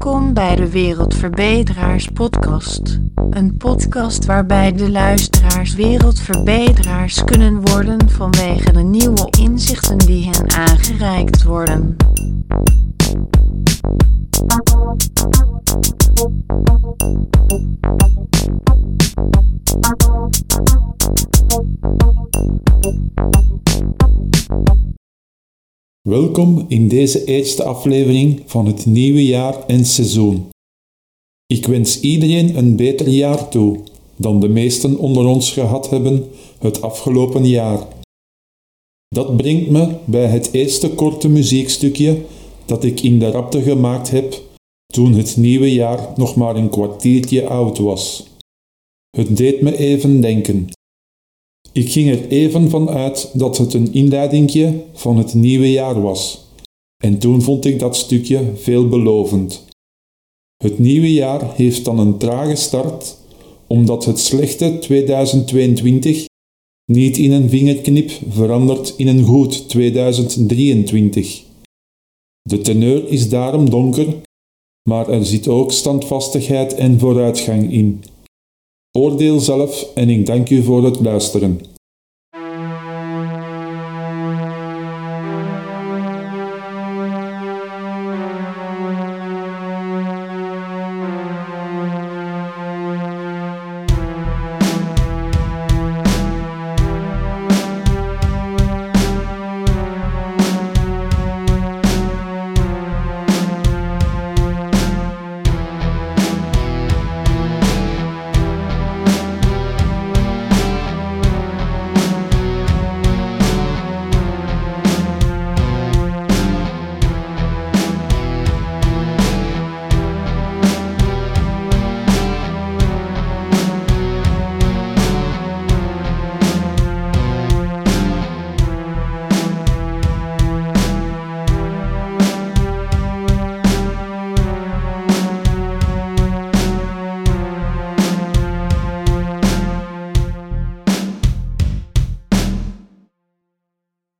Welkom bij de Wereldverbeteraars Podcast. Een podcast waarbij de luisteraars wereldverbeteraars kunnen worden vanwege de nieuwe inzichten die hen aangereikt worden. Welkom in deze eerste aflevering van het nieuwe jaar en seizoen. Ik wens iedereen een beter jaar toe dan de meesten onder ons gehad hebben het afgelopen jaar. Dat brengt me bij het eerste korte muziekstukje dat ik in de rapte gemaakt heb toen het nieuwe jaar nog maar een kwartiertje oud was. Het deed me even denken. Ik ging er even van uit dat het een inleidingje van het nieuwe jaar was. En toen vond ik dat stukje veelbelovend. Het nieuwe jaar heeft dan een trage start, omdat het slechte 2022 niet in een vingerknip verandert in een goed 2023. De teneur is daarom donker, maar er zit ook standvastigheid en vooruitgang in. Oordeel zelf en ik dank u voor het luisteren.